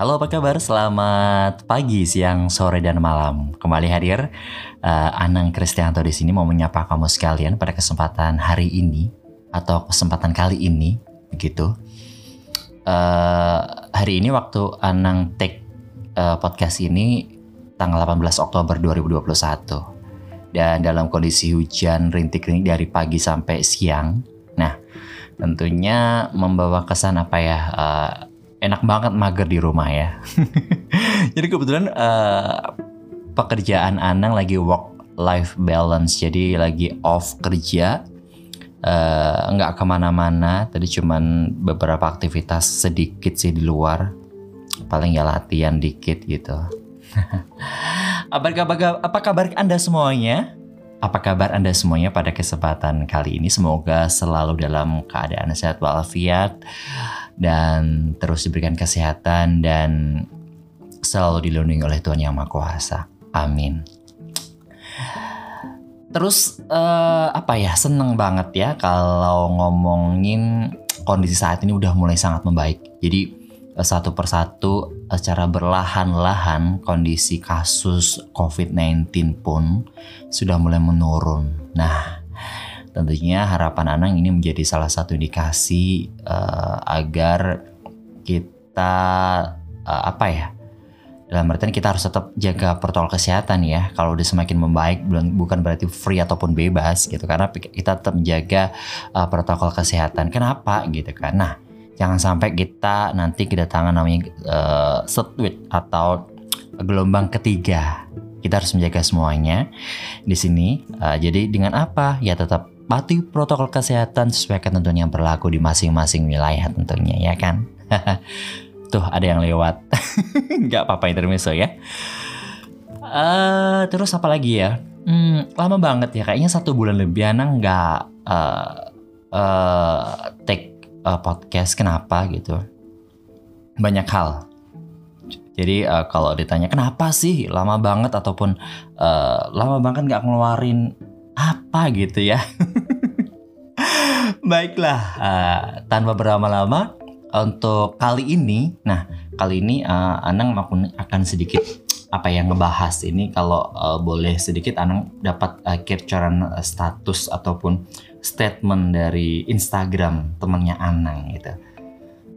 Halo apa kabar? Selamat pagi, siang, sore, dan malam. Kembali hadir uh, Anang Kristianto di sini mau menyapa kamu sekalian pada kesempatan hari ini atau kesempatan kali ini, begitu. Uh, hari ini waktu Anang take uh, podcast ini tanggal 18 Oktober 2021 dan dalam kondisi hujan rintik-rintik dari pagi sampai siang. Nah, tentunya membawa kesan apa ya? Uh, enak banget mager di rumah ya. jadi kebetulan uh, pekerjaan Anang lagi work life balance, jadi lagi off kerja, uh, nggak ke mana-mana. Tadi cuman beberapa aktivitas sedikit sih di luar, paling ya latihan dikit gitu. apa kabar apa kabar Anda semuanya? Apa kabar Anda semuanya pada kesempatan kali ini? Semoga selalu dalam keadaan sehat walafiat dan terus diberikan kesehatan dan selalu dilindungi oleh Tuhan Yang Maha Kuasa. Amin. Terus uh, apa ya seneng banget ya kalau ngomongin kondisi saat ini udah mulai sangat membaik. Jadi uh, satu persatu uh, secara berlahan-lahan kondisi kasus COVID-19 pun sudah mulai menurun. Nah, Tentunya harapan Anang ini menjadi salah satu indikasi uh, agar kita uh, apa ya? Dalam artian kita harus tetap jaga protokol kesehatan ya. Kalau udah semakin membaik bukan berarti free ataupun bebas gitu karena kita tetap menjaga uh, protokol kesehatan. Kenapa gitu kan? Nah, jangan sampai kita nanti kedatangan namanya uh, setweet atau gelombang ketiga kita harus menjaga semuanya di sini. Uh, jadi dengan apa? Ya tetap patuhi protokol kesehatan sesuai ketentuan yang berlaku di masing-masing wilayah tentunya ya kan. Tuh ada yang lewat. Nggak apa-apa intermezzo ya. Uh, terus apa lagi ya? Hmm, lama banget ya kayaknya satu bulan lebih anak nggak uh, uh, take uh, podcast kenapa gitu. Banyak hal. Jadi uh, kalau ditanya kenapa sih lama banget ataupun uh, lama banget nggak ngeluarin apa gitu ya. Baiklah, uh, tanpa berlama-lama untuk kali ini, nah kali ini uh, Anang akan sedikit apa yang ngebahas ini kalau uh, boleh sedikit Anang dapat uh, capturean status ataupun statement dari Instagram temannya Anang gitu.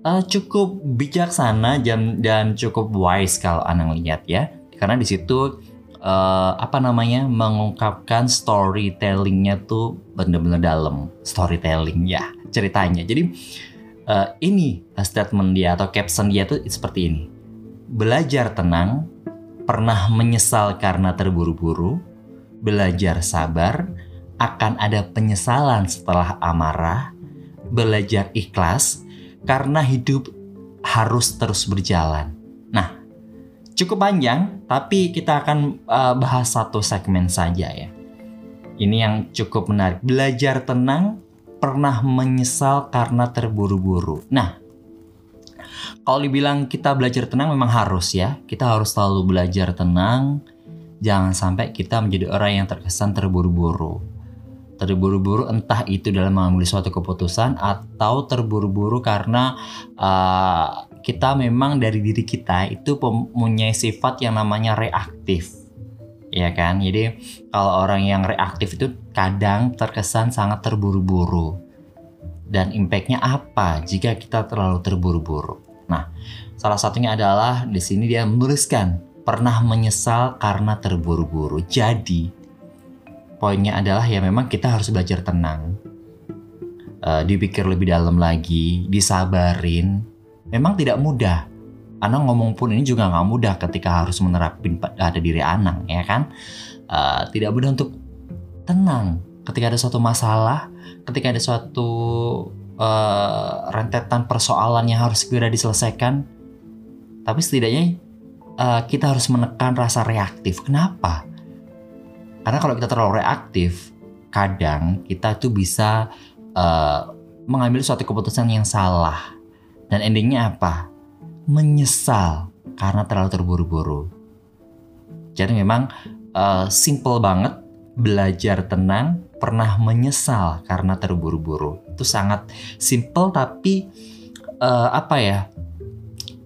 Uh, cukup bijaksana dan dan cukup wise kalau Anang lihat ya, karena di situ uh, apa namanya mengungkapkan storytellingnya tuh bener-bener dalam storytelling ya ceritanya. Jadi uh, ini statement dia atau caption dia tuh seperti ini. Belajar tenang, pernah menyesal karena terburu-buru, belajar sabar, akan ada penyesalan setelah amarah, belajar ikhlas karena hidup harus terus berjalan. Cukup panjang, tapi kita akan uh, bahas satu segmen saja ya. Ini yang cukup menarik. Belajar tenang, pernah menyesal karena terburu-buru. Nah, kalau dibilang kita belajar tenang memang harus ya. Kita harus selalu belajar tenang. Jangan sampai kita menjadi orang yang terkesan terburu-buru. Terburu-buru entah itu dalam mengambil suatu keputusan atau terburu-buru karena uh, kita memang dari diri kita itu mempunyai sifat yang namanya reaktif. Ya kan? Jadi kalau orang yang reaktif itu kadang terkesan sangat terburu-buru. Dan impactnya apa jika kita terlalu terburu-buru? Nah, salah satunya adalah di sini dia menuliskan pernah menyesal karena terburu-buru. Jadi, poinnya adalah ya memang kita harus belajar tenang. Uh, dipikir lebih dalam lagi, disabarin, memang tidak mudah. Anang ngomong pun ini juga nggak mudah ketika harus menerapin pada diri Anang, ya kan? Uh, tidak mudah untuk tenang ketika ada suatu masalah, ketika ada suatu uh, rentetan persoalan yang harus segera diselesaikan. Tapi setidaknya uh, kita harus menekan rasa reaktif. Kenapa? Karena kalau kita terlalu reaktif, kadang kita tuh bisa uh, mengambil suatu keputusan yang salah dan endingnya apa? Menyesal karena terlalu terburu-buru. Jadi memang uh, simple banget belajar tenang, pernah menyesal karena terburu-buru. Itu sangat simple tapi uh, apa ya?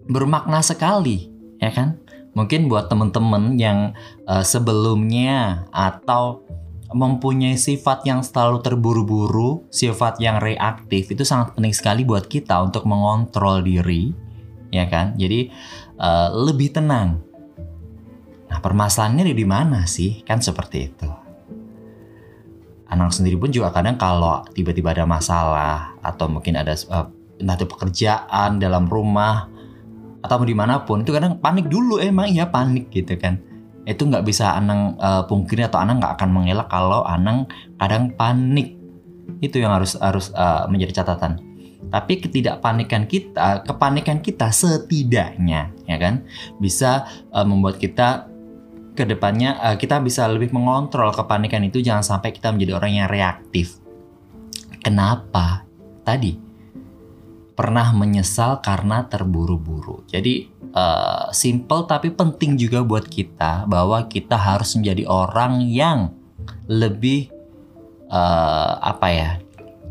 bermakna sekali, ya kan? Mungkin buat teman-teman yang uh, sebelumnya atau mempunyai sifat yang selalu terburu-buru, sifat yang reaktif itu sangat penting sekali buat kita untuk mengontrol diri, ya kan? Jadi uh, lebih tenang. Nah, permasalahannya di mana sih? Kan seperti itu. Anak sendiri pun juga kadang kalau tiba-tiba ada masalah atau mungkin ada uh, entah itu pekerjaan dalam rumah atau di mana pun itu kadang panik dulu emang ya panik gitu kan itu nggak bisa Anang uh, pungkiri atau Anang nggak akan mengelak kalau Anang kadang panik. Itu yang harus harus uh, menjadi catatan. Tapi ketidakpanikan kita kepanikan kita setidaknya ya kan bisa uh, membuat kita ke depannya uh, kita bisa lebih mengontrol kepanikan itu. Jangan sampai kita menjadi orang yang reaktif. Kenapa? Tadi pernah menyesal karena terburu-buru. Jadi uh, simple tapi penting juga buat kita bahwa kita harus menjadi orang yang lebih uh, apa ya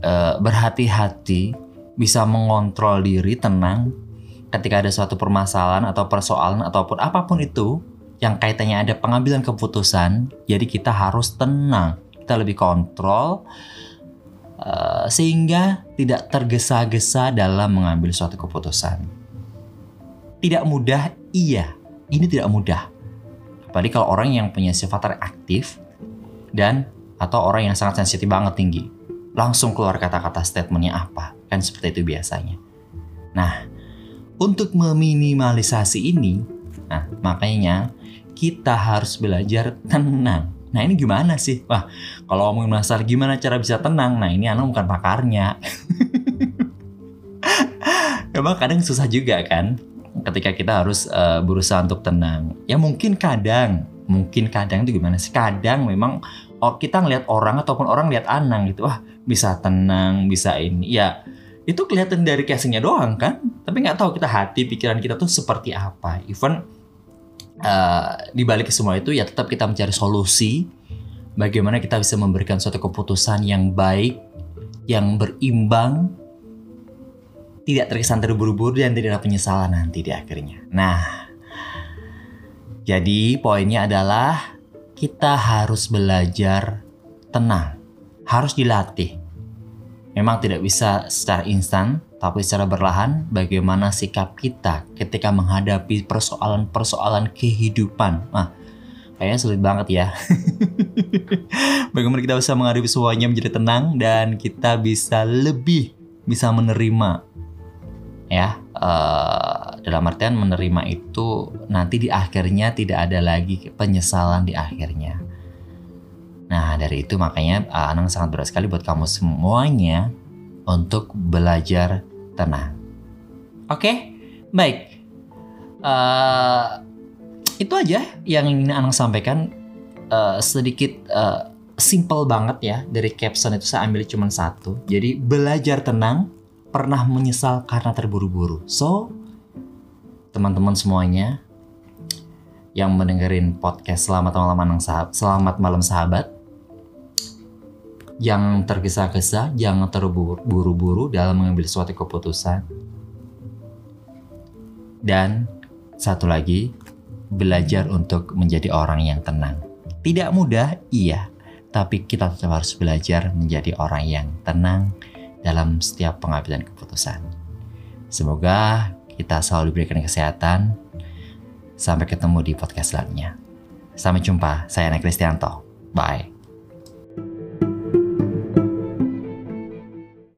uh, berhati-hati, bisa mengontrol diri, tenang ketika ada suatu permasalahan atau persoalan ataupun apa pun itu yang kaitannya ada pengambilan keputusan. Jadi kita harus tenang, kita lebih kontrol Eh, sehingga tidak tergesa-gesa dalam mengambil suatu keputusan. Tidak mudah, iya, ini tidak mudah. Apalagi kalau orang yang punya sifat reaktif dan atau orang yang sangat sensitif banget tinggi, langsung keluar kata-kata statementnya apa, kan seperti itu biasanya. Nah, untuk meminimalisasi ini, nah makanya kita harus belajar tenang Nah ini gimana sih? Wah kalau ngomongin masalah gimana cara bisa tenang, nah ini anak bukan pakarnya. Emang kadang susah juga kan ketika kita harus uh, berusaha untuk tenang. Ya mungkin kadang, mungkin kadang itu gimana sih? Kadang memang oh, kita ngelihat orang ataupun orang lihat Anang gitu, wah bisa tenang, bisa ini. Ya itu kelihatan dari casingnya doang kan. Tapi nggak tahu kita hati, pikiran kita tuh seperti apa. Even uh, di semua itu ya tetap kita mencari solusi bagaimana kita bisa memberikan suatu keputusan yang baik, yang berimbang, tidak terkesan terburu-buru dan tidak ada penyesalan nanti di akhirnya. Nah, jadi poinnya adalah kita harus belajar tenang, harus dilatih. Memang tidak bisa secara instan, tapi secara berlahan bagaimana sikap kita ketika menghadapi persoalan-persoalan kehidupan. Nah, kayaknya sulit banget ya. bagaimana kita bisa menghadapi semuanya menjadi tenang dan kita bisa lebih bisa menerima ya uh, dalam artian menerima itu nanti di akhirnya tidak ada lagi penyesalan di akhirnya. Nah dari itu makanya uh, Anang sangat berat sekali buat kamu semuanya untuk belajar tenang. Oke, okay? baik. Uh, itu aja yang ingin Anang sampaikan. Uh, sedikit uh, simple banget ya dari caption itu saya ambil cuma satu. Jadi belajar tenang, pernah menyesal karena terburu-buru. So, teman-teman semuanya yang mendengarin podcast Selamat Malam Anang Sahabat, Selamat Malam Sahabat, Jangan tergesa-gesa, jangan terburu-buru dalam mengambil suatu keputusan. Dan satu lagi, belajar untuk menjadi orang yang tenang. Tidak mudah, iya, tapi kita tetap harus belajar menjadi orang yang tenang dalam setiap pengambilan keputusan. Semoga kita selalu diberikan kesehatan. Sampai ketemu di podcast selanjutnya. Sampai jumpa, saya Nek Kristianto. Bye.